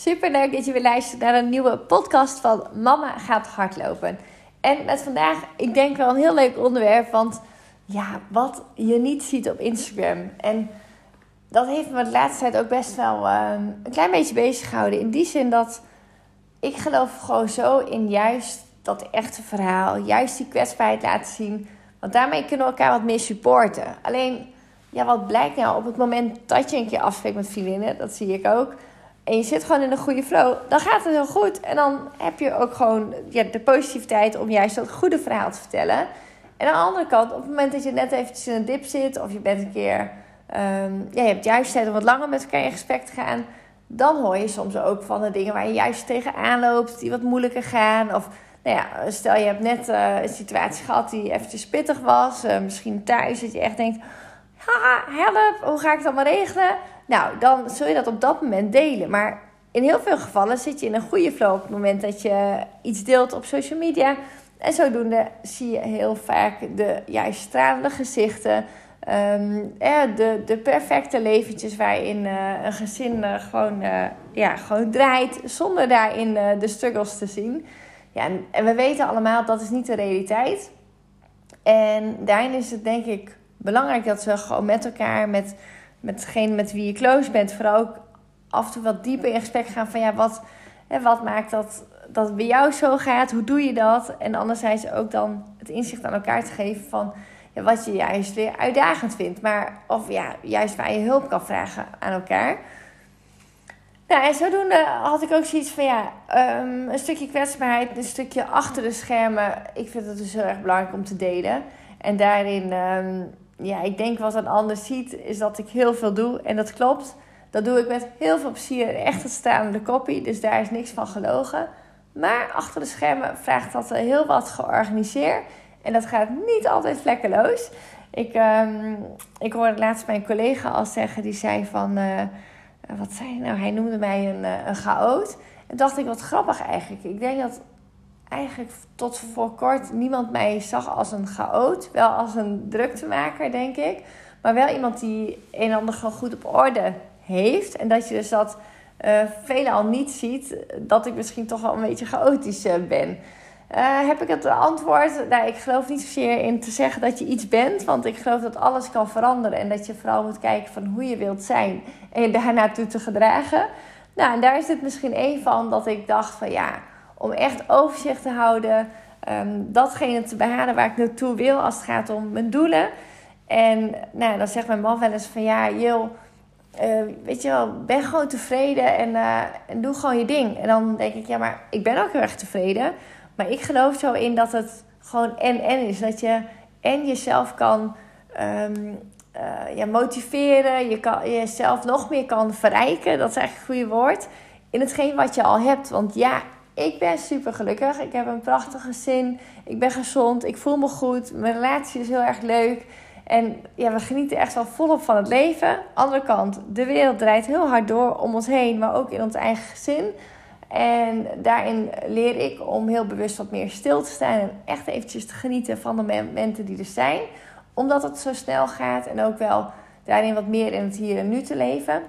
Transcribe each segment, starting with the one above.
Super leuk dat je weer luistert naar een nieuwe podcast van Mama gaat hardlopen. En met vandaag, ik denk wel een heel leuk onderwerp, want ja, wat je niet ziet op Instagram. En dat heeft me de laatste tijd ook best wel ehm, een klein beetje bezig gehouden. In die zin dat ik geloof gewoon zo in juist dat echte verhaal, juist die kwetsbaarheid laten zien. Want daarmee kunnen we elkaar wat meer supporten. Alleen, ja, wat blijkt nou op het moment dat je een keer afspreekt met vriendinnen, dat zie ik ook en je zit gewoon in een goede flow, dan gaat het heel goed. En dan heb je ook gewoon ja, de positiviteit om juist dat goede verhaal te vertellen. En aan de andere kant, op het moment dat je net eventjes in een dip zit, of je bent een keer, um, ja, je hebt juist tijd om wat langer met elkaar in gesprek te gaan, dan hoor je soms ook van de dingen waar je juist tegenaan loopt, die wat moeilijker gaan. Of nou ja, stel je hebt net uh, een situatie gehad die eventjes pittig was, uh, misschien thuis, dat je echt denkt, ha, help, hoe ga ik het allemaal regelen? Nou, dan zul je dat op dat moment delen. Maar in heel veel gevallen zit je in een goede flow op het moment dat je iets deelt op social media. En zodoende zie je heel vaak de juist stralende gezichten. Um, de, de perfecte leventjes waarin uh, een gezin uh, gewoon, ja, gewoon draait. Zonder daarin de struggles te zien. Ja, en, en we weten allemaal dat is niet de realiteit. En daarin is het denk ik belangrijk dat we gewoon met elkaar, met met degene met wie je close bent, vooral ook af en toe wat dieper in gesprek gaan van ja, wat, hè, wat maakt dat, dat bij jou zo gaat? Hoe doe je dat? En anderzijds ook dan het inzicht aan elkaar te geven van ja, wat je juist weer uitdagend vindt. Maar of ja, juist waar je hulp kan vragen aan elkaar. Nou, en zodoende had ik ook zoiets van ja, um, een stukje kwetsbaarheid, een stukje achter de schermen. Ik vind het dus heel erg belangrijk om te delen. En daarin um, ja, ik denk wat een ander ziet, is dat ik heel veel doe. En dat klopt. Dat doe ik met heel veel plezier. Echt het staande kopie. Dus daar is niks van gelogen. Maar achter de schermen vraagt dat heel wat georganiseerd. En dat gaat niet altijd vlekkeloos. Ik, um, ik hoorde laatst mijn collega al zeggen, die zei van... Uh, wat zei hij nou? Hij noemde mij een, uh, een chaot. En dacht ik, wat grappig eigenlijk. Ik denk dat eigenlijk tot voor kort niemand mij zag als een chaot. Wel als een druktemaker, denk ik. Maar wel iemand die een en ander gewoon goed op orde heeft. En dat je dus dat uh, veelal niet ziet, dat ik misschien toch wel een beetje chaotisch uh, ben. Uh, heb ik het antwoord? Nou, ik geloof niet zozeer in te zeggen dat je iets bent. Want ik geloof dat alles kan veranderen. En dat je vooral moet kijken van hoe je wilt zijn. En je daarnaartoe te gedragen. Nou, en daar is het misschien één van dat ik dacht van ja om echt overzicht te houden. Um, datgene te behalen waar ik naartoe wil als het gaat om mijn doelen. En nou, dan zegt mijn man wel eens van ja, Jil, uh, weet je wel, ben gewoon tevreden en, uh, en doe gewoon je ding. En dan denk ik, ja, maar ik ben ook heel erg tevreden. Maar ik geloof zo in dat het gewoon en-en is. Dat je en jezelf kan um, uh, ja, motiveren, je kan jezelf nog meer kan verrijken. Dat is eigenlijk het goede woord. In hetgeen wat je al hebt. Want ja, ik ben super gelukkig. Ik heb een prachtige zin. Ik ben gezond. Ik voel me goed. Mijn relatie is heel erg leuk. En ja, we genieten echt wel volop van het leven. Andere kant, de wereld draait heel hard door om ons heen, maar ook in ons eigen gezin. En daarin leer ik om heel bewust wat meer stil te staan en echt eventjes te genieten van de momenten die er zijn. Omdat het zo snel gaat en ook wel daarin wat meer in het hier en nu te leven.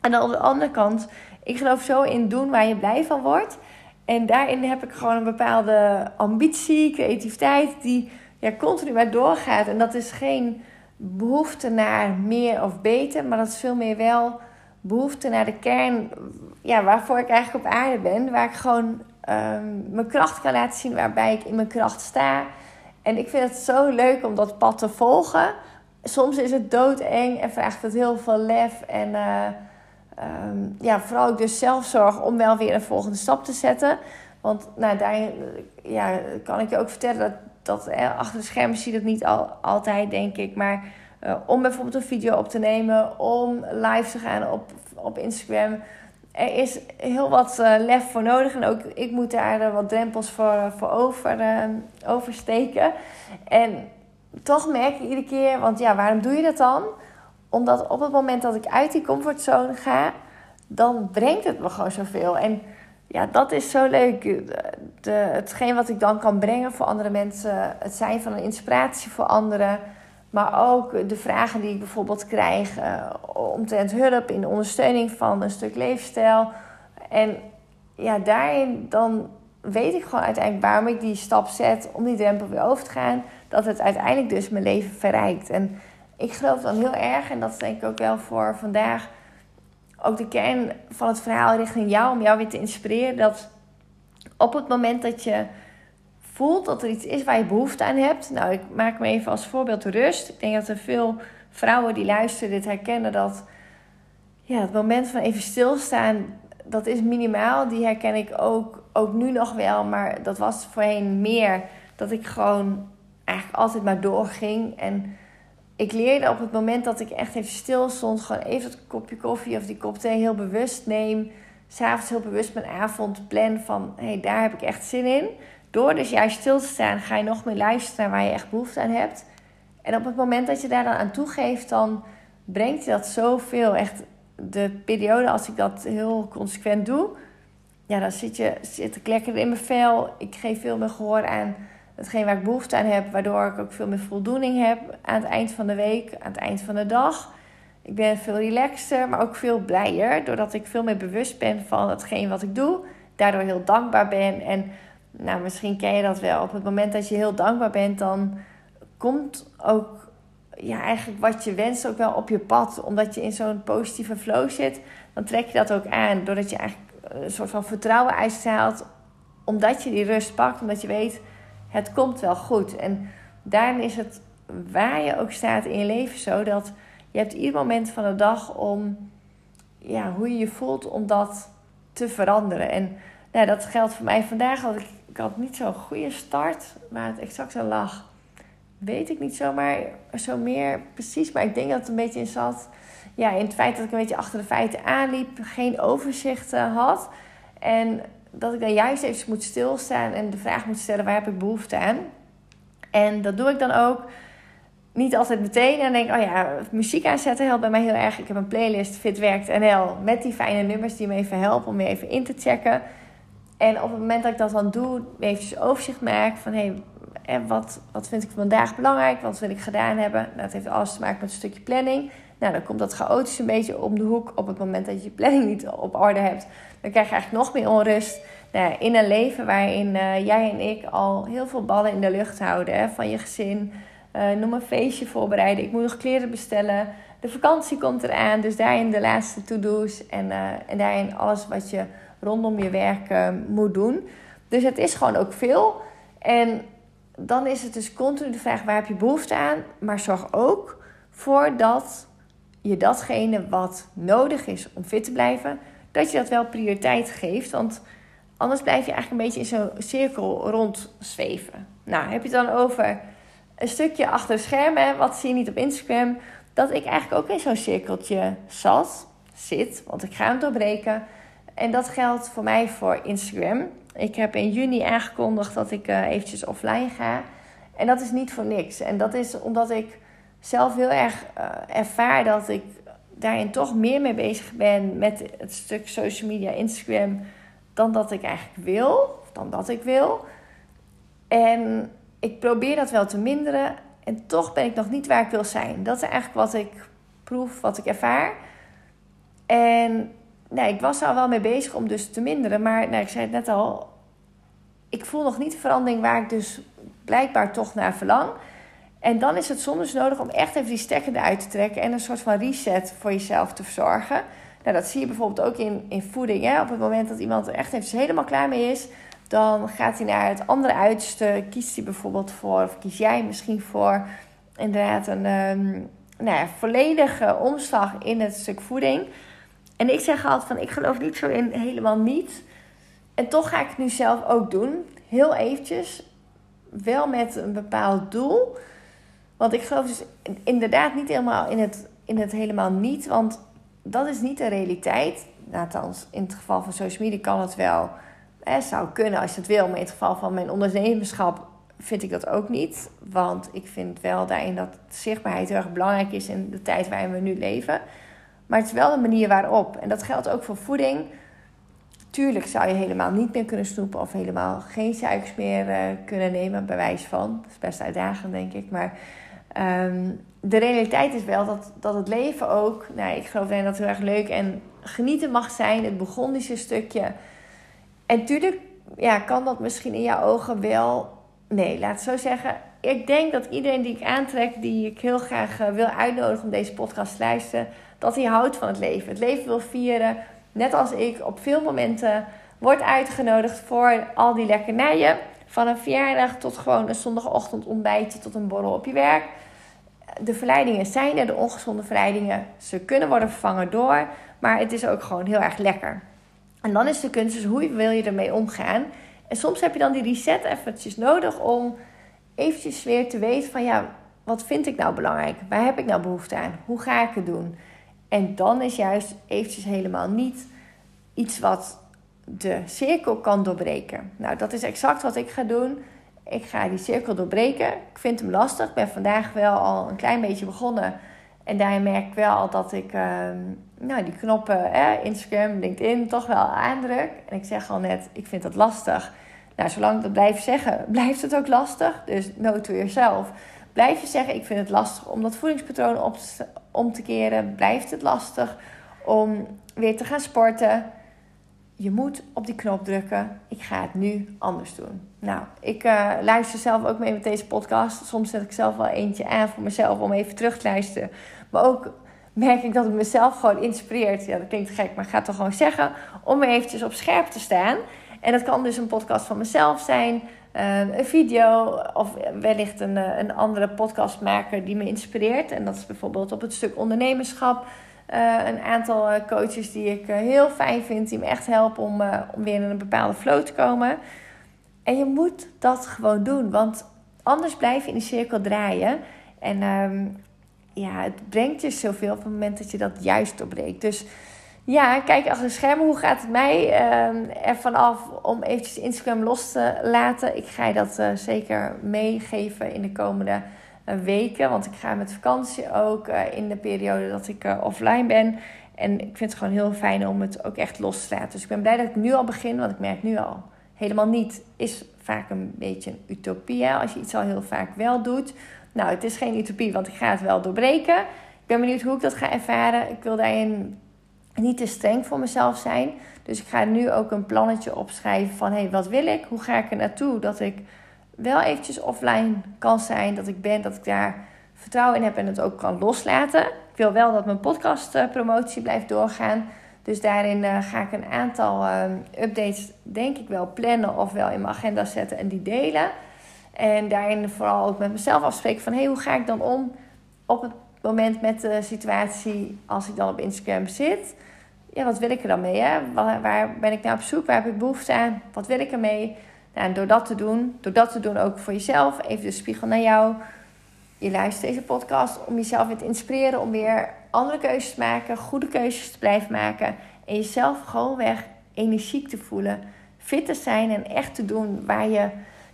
En dan op de andere kant, ik geloof zo in doen waar je blij van wordt. En daarin heb ik gewoon een bepaalde ambitie, creativiteit die ja, continu maar doorgaat. En dat is geen behoefte naar meer of beter, maar dat is veel meer wel behoefte naar de kern, ja, waarvoor ik eigenlijk op aarde ben. Waar ik gewoon ehm, mijn kracht kan laten zien, waarbij ik in mijn kracht sta. En ik vind het zo leuk om dat pad te volgen. Soms is het doodeng en vraagt het heel veel lef. En uh, um, ja, vooral ook dus zelfzorg om wel weer een volgende stap te zetten. Want nou, daar ja, kan ik je ook vertellen dat, dat achter de schermen zie je dat niet al, altijd, denk ik. Maar uh, om bijvoorbeeld een video op te nemen, om live te gaan op, op Instagram. Er is heel wat uh, lef voor nodig. En ook ik moet daar wat drempels voor, voor over, oversteken. En toch merk ik iedere keer, want ja, waarom doe je dat dan? Omdat op het moment dat ik uit die comfortzone ga, dan brengt het me gewoon zoveel. En ja, dat is zo leuk. De, hetgeen wat ik dan kan brengen voor andere mensen, het zijn van een inspiratie voor anderen. Maar ook de vragen die ik bijvoorbeeld krijg uh, omtrent hulp in ondersteuning van een stuk leefstijl. En ja, daarin dan weet ik gewoon uiteindelijk waarom ik die stap zet om die drempel weer over te gaan. Dat het uiteindelijk dus mijn leven verrijkt. En ik geloof dan heel erg, en dat is denk ik ook wel voor vandaag ook de kern van het verhaal richting jou, om jou weer te inspireren. Dat op het moment dat je voelt dat er iets is waar je behoefte aan hebt. Nou, ik maak me even als voorbeeld rust. Ik denk dat er veel vrouwen die luisteren dit herkennen dat ja, het moment van even stilstaan, dat is minimaal. Die herken ik ook, ook nu nog wel, maar dat was voorheen meer. Dat ik gewoon eigenlijk altijd maar doorging. En ik leerde op het moment dat ik echt even stil stond, gewoon even het kopje koffie of die kop thee heel bewust neem. S'avonds heel bewust mijn avond plan van hé, hey, daar heb ik echt zin in. Door dus juist stil te staan, ga je nog meer luisteren waar je echt behoefte aan hebt. En op het moment dat je daar dan aan toegeeft, dan brengt je dat zoveel. Echt de periode als ik dat heel consequent doe, ja, dan zit, je, zit ik lekker in mijn vel. Ik geef veel meer gehoor aan hetgeen waar ik behoefte aan heb, waardoor ik ook veel meer voldoening heb aan het eind van de week, aan het eind van de dag. Ik ben veel relaxter, maar ook veel blijer, doordat ik veel meer bewust ben van hetgeen wat ik doe. Daardoor heel dankbaar ben. En nou, misschien ken je dat wel. Op het moment dat je heel dankbaar bent, dan komt ook ja, eigenlijk wat je wenst ook wel op je pad. Omdat je in zo'n positieve flow zit, dan trek je dat ook aan. Doordat je eigenlijk een soort van vertrouwen uitstraalt. Omdat je die rust pakt, omdat je weet het komt wel goed. En daarin is het waar je ook staat in je leven zo dat je hebt ieder moment van de dag om ja, hoe je je voelt om dat te veranderen. En nou, dat geldt voor mij vandaag. Want ik, had niet zo'n goede start, maar het exact zo lag. Weet ik niet zomaar zo meer precies, maar ik denk dat het een beetje in zat. Ja, in het feit dat ik een beetje achter de feiten aanliep, geen overzicht uh, had. En dat ik dan juist even moet stilstaan en de vraag moet stellen: waar heb ik behoefte aan? En dat doe ik dan ook. Niet altijd meteen. En denk oh ja, muziek aanzetten helpt bij mij heel erg. Ik heb een playlist Fit Werkt NL met die fijne nummers die me even helpen om weer even in te checken. En op het moment dat ik dat dan doe, eventjes overzicht maak van hé, hey, wat, wat vind ik vandaag belangrijk? Wat wil ik gedaan hebben? Nou, het heeft alles te maken met een stukje planning. Nou, dan komt dat chaotisch een beetje om de hoek. Op het moment dat je je planning niet op orde hebt, dan krijg je eigenlijk nog meer onrust. Nou, in een leven waarin uh, jij en ik al heel veel ballen in de lucht houden. Hè, van je gezin, uh, noem een feestje voorbereiden. Ik moet nog kleren bestellen. De vakantie komt eraan. Dus daarin de laatste to-do's. En, uh, en daarin alles wat je rondom je werk moet doen. Dus het is gewoon ook veel. En dan is het dus continu de vraag: waar heb je behoefte aan? Maar zorg ook voor dat je datgene wat nodig is om fit te blijven, dat je dat wel prioriteit geeft. Want anders blijf je eigenlijk een beetje in zo'n cirkel rondzweven. Nou, heb je het dan over een stukje achter schermen, wat zie je niet op Instagram, dat ik eigenlijk ook in zo'n cirkeltje zat, zit, want ik ga hem doorbreken. En dat geldt voor mij voor Instagram. Ik heb in juni aangekondigd dat ik uh, eventjes offline ga. En dat is niet voor niks. En dat is omdat ik zelf heel erg uh, ervaar dat ik daarin toch meer mee bezig ben met het stuk social media, Instagram, dan dat ik eigenlijk wil, dan dat ik wil. En ik probeer dat wel te minderen en toch ben ik nog niet waar ik wil zijn. Dat is eigenlijk wat ik proef, wat ik ervaar. En nou, ik was er al wel mee bezig om dus te minderen, maar nou, ik zei het net al, ik voel nog niet de verandering waar ik dus blijkbaar toch naar verlang. En dan is het soms nodig om echt even die stekker eruit te trekken en een soort van reset voor jezelf te verzorgen. Nou, dat zie je bijvoorbeeld ook in, in voeding. Hè? Op het moment dat iemand er echt even helemaal klaar mee is, dan gaat hij naar het andere uiterste. Kiest hij bijvoorbeeld voor, of kies jij misschien voor, inderdaad een um, nou ja, volledige omslag in het stuk voeding. En ik zeg altijd van, ik geloof niet zo in helemaal niet. En toch ga ik het nu zelf ook doen. Heel eventjes. Wel met een bepaald doel. Want ik geloof dus inderdaad niet helemaal in het, in het helemaal niet. Want dat is niet de realiteit. Althans, in het geval van social media kan het wel. Het zou kunnen als je het wil. Maar in het geval van mijn ondernemerschap vind ik dat ook niet. Want ik vind wel daarin dat zichtbaarheid heel erg belangrijk is in de tijd waarin we nu leven. Maar het is wel de manier waarop. En dat geldt ook voor voeding. Tuurlijk zou je helemaal niet meer kunnen snoepen of helemaal geen suikers meer uh, kunnen nemen, bij wijze van. Dat is best uitdagend, denk ik. Maar um, de realiteit is wel dat, dat het leven ook, nou, ik geloof dat het heel erg leuk en genieten mag zijn. Het begon een stukje. En tuurlijk ja, kan dat misschien in jouw ogen wel. Nee, laat het zo zeggen. Ik denk dat iedereen die ik aantrek, die ik heel graag uh, wil uitnodigen om deze podcast te luisteren, dat hij houdt van het leven. Het leven wil vieren. Net als ik op veel momenten word uitgenodigd voor al die lekkernijen. Van een verjaardag tot gewoon een zondagochtend ontbijtje tot een borrel op je werk de verleidingen zijn er, de ongezonde verleidingen. Ze kunnen worden vervangen door, maar het is ook gewoon heel erg lekker. En dan is de kunst dus hoe wil je ermee omgaan. En soms heb je dan die reset eventjes nodig om eventjes weer te weten van ja, wat vind ik nou belangrijk? Waar heb ik nou behoefte aan? Hoe ga ik het doen? En dan is juist eventjes helemaal niet iets wat de cirkel kan doorbreken. Nou, dat is exact wat ik ga doen. Ik ga die cirkel doorbreken. Ik vind hem lastig. Ik ben vandaag wel al een klein beetje begonnen. En daarin merk ik wel dat ik ehm, nou, die knoppen, Instagram, LinkedIn, toch wel aandruk. En ik zeg al net, ik vind dat lastig. Nou, zolang ik dat blijf zeggen, blijft het ook lastig. Dus no to yourself. Blijf je zeggen, ik vind het lastig om dat voedingspatroon om te keren. Blijft het lastig om weer te gaan sporten je moet op die knop drukken. Ik ga het nu anders doen. Nou, ik uh, luister zelf ook mee met deze podcast. Soms zet ik zelf wel eentje aan voor mezelf om even terug te luisteren. Maar ook merk ik dat het mezelf gewoon inspireert. Ja, dat klinkt gek, maar ik ga het toch gewoon zeggen. Om eventjes op scherp te staan. En dat kan dus een podcast van mezelf zijn. Uh, een video of wellicht een, eh, een andere podcastmaker die me inspireert. En dat is bijvoorbeeld op het stuk ondernemerschap een aantal eh, coaches die ik uh, heel fijn vind, die me echt helpen om, om weer in een bepaalde flow te komen. En je moet dat gewoon doen, want anders blijf je in de cirkel draaien. En um, ja, het brengt je zoveel op het moment dat je dat juist doorbreekt. Dus ja, kijk achter de schermen. Hoe gaat het mij uh, ervan af om eventjes Instagram los te laten? Ik ga je dat zeker meegeven in de komende weken. Want ik ga met vakantie ook uh, in de periode dat ik uh, offline ben. En ik vind het gewoon heel fijn om het ook echt los te laten. Dus ik ben blij dat ik nu al begin. Want ik merk nu al helemaal niet. Is vaak een beetje een utopie. Als je iets al heel vaak wel doet. Nou, het is geen utopie, want ik ga het wel doorbreken. Ik ben benieuwd hoe ik dat ga ervaren. Ik wil daarin niet te streng voor mezelf zijn. Dus ik ga nu ook een plannetje opschrijven van... hé, hey, wat wil ik? Hoe ga ik er naartoe? Dat ik wel eventjes offline kan zijn. Dat ik ben, dat ik daar vertrouwen in heb en het ook kan loslaten. Ik wil wel dat mijn podcastpromotie blijft doorgaan. Dus daarin uh, ga ik een aantal uh, updates, denk ik wel, plannen of wel in mijn agenda zetten en die delen. En daarin vooral ook met mezelf afspreken van... hey, hoe ga ik dan om op het moment met de situatie als ik dan op Instagram zit? Ja, wat wil ik er dan mee? Hè? Waar, waar ben ik nou op zoek? Waar heb ik behoefte aan? Wat wil ik ermee? En door dat te doen, door dat te doen ook voor jezelf, even de spiegel naar jou. Je luistert deze podcast om jezelf weer te inspireren, om weer andere keuzes te maken, goede keuzes te blijven maken. En jezelf gewoonweg energiek te voelen, fit te zijn en echt te doen waar je,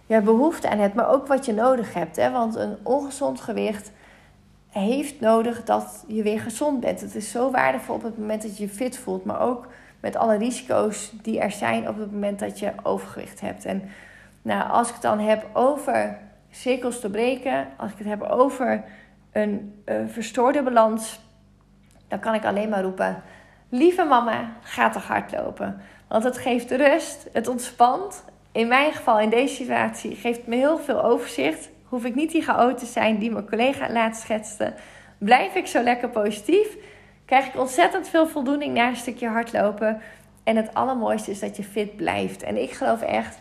je behoefte aan hebt, maar ook wat je nodig hebt. Hè? Want een ongezond gewicht heeft nodig dat je weer gezond bent. Het is zo waardevol op het moment dat je je fit voelt, maar ook met alle risico's die er zijn op het moment dat je overgewicht hebt. En nou, als ik het dan heb over cirkels te breken, als ik het heb over een verstoorde balans, dan kan ik alleen maar roepen: Lieve mama, ga toch hardlopen. Want het geeft rust, het ontspant. In mijn geval, in deze situatie, geeft me heel veel overzicht. Hoef ik niet die chaot te zijn die mijn collega laatst schetste. Blijf ik zo lekker positief krijg ik ontzettend veel voldoening na een stukje hardlopen. En het allermooiste is dat je fit blijft. En ik geloof echt,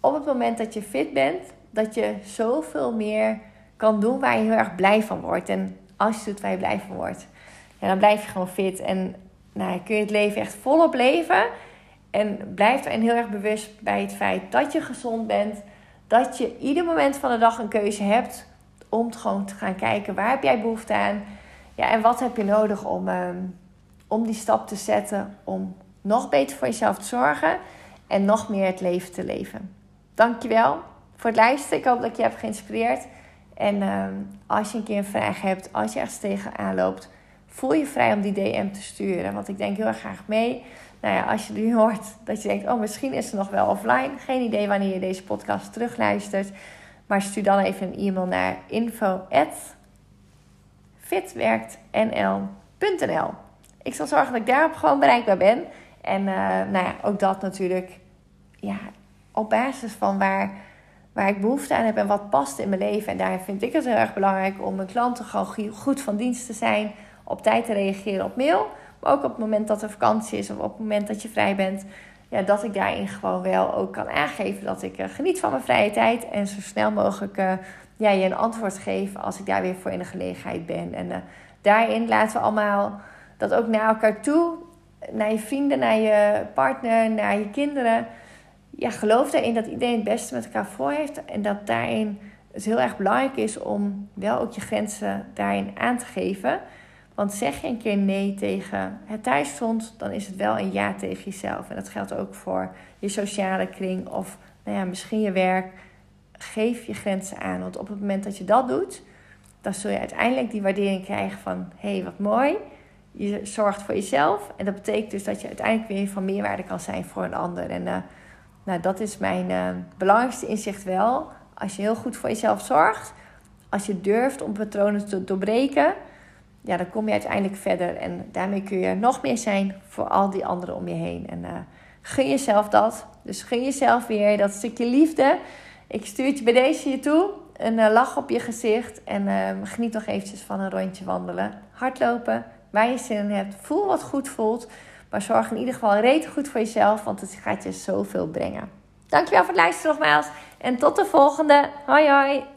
op het moment dat je fit bent, dat je zoveel meer kan doen waar je heel erg blij van wordt. En als je doet waar je blij van wordt, ja, dan blijf je gewoon fit. En nou, kun je het leven echt volop leven. En blijf erin heel erg bewust bij het feit dat je gezond bent. Dat je ieder moment van de dag een keuze hebt om gewoon te gaan kijken waar heb jij behoefte aan. Ja, en wat heb je nodig om, ehm, om die stap te zetten om nog beter voor jezelf te zorgen en nog meer het leven te leven. Dankjewel voor het luisteren. Ik hoop dat je heb geïnspireerd. En ehm, als je een keer een vraag hebt, als je ergens tegenaan loopt, voel je vrij om die DM te sturen. Want ik denk heel erg graag mee. Nou ja, als je nu hoort dat je denkt, oh misschien is ze nog wel offline. Geen idee wanneer je deze podcast terugluistert. Maar stuur dan even een e-mail naar info@fitwerktnl.nl. Ik zal zorgen dat ik daarop gewoon bereikbaar ben. En uh, nou ja, ook dat natuurlijk ja, op basis van waar, waar ik behoefte aan heb en wat past in mijn leven. En daar vind ik het heel erg belangrijk om mijn klanten gewoon goed van dienst te zijn. Op tijd te reageren op mail. Maar ook op het moment dat er vakantie is of op het moment dat je vrij bent. Ja, dat ik daarin gewoon wel ook kan aangeven dat ik uh, geniet van mijn vrije tijd. En zo snel mogelijk uh, ja, je een antwoord geef als ik daar weer voor in de gelegenheid ben. En uh, daarin laten we allemaal dat ook naar elkaar toe. Naar je vrienden, naar je partner, naar je kinderen. Ja, geloof erin dat iedereen het beste met elkaar voor heeft. En dat daarin het heel erg belangrijk is om wel ook je grenzen daarin aan te geven. Want zeg je een keer nee tegen het thuisfront, dan is het wel een ja tegen jezelf. En dat geldt ook voor je sociale kring of nou ja, misschien je werk. Geef je grenzen aan. Want op het moment dat je dat doet, dan zul je uiteindelijk die waardering krijgen van hé, hey, wat mooi. Je zorgt voor jezelf. En dat betekent dus dat je uiteindelijk weer van meerwaarde kan zijn voor een ander. En uh, nou, dat is mijn uh, belangrijkste inzicht wel. Als je heel goed voor jezelf zorgt, als je durft om patronen te doorbreken ja, dan kom je uiteindelijk verder. En daarmee kun je nog meer zijn voor al die anderen om je heen. En uh, gun jezelf dat. Dus gun jezelf weer dat stukje liefde. Ik stuur je bij deze je toe. Een uh, lach op je gezicht. En uh, geniet nog eventjes van een rondje wandelen. Hardlopen, waar je zin in hebt. Voel wat goed voelt. Maar zorg in ieder geval rete goed voor jezelf. Want het gaat je zoveel brengen. Dankjewel voor het luisteren nogmaals. En tot de volgende. Hoi hoi.